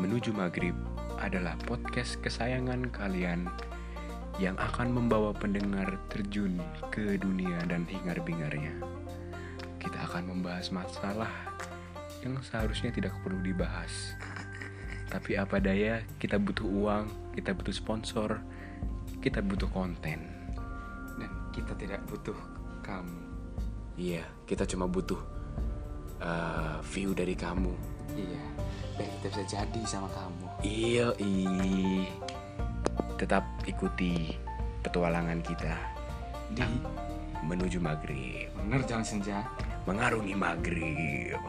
Menuju Maghrib adalah podcast kesayangan kalian yang akan membawa pendengar terjun ke dunia dan hingar-bingarnya. Kita akan membahas masalah yang seharusnya tidak perlu dibahas. Tapi apa daya, kita butuh uang, kita butuh sponsor, kita butuh konten. dan kita tidak butuh kamu Iya, kita cuma butuh uh, view dari kamu. iya bisa jadi sama kamu. Iya, ih. Tetap ikuti petualangan kita. Di? Menuju maghrib, menerjang senja. Mengarungi maghrib.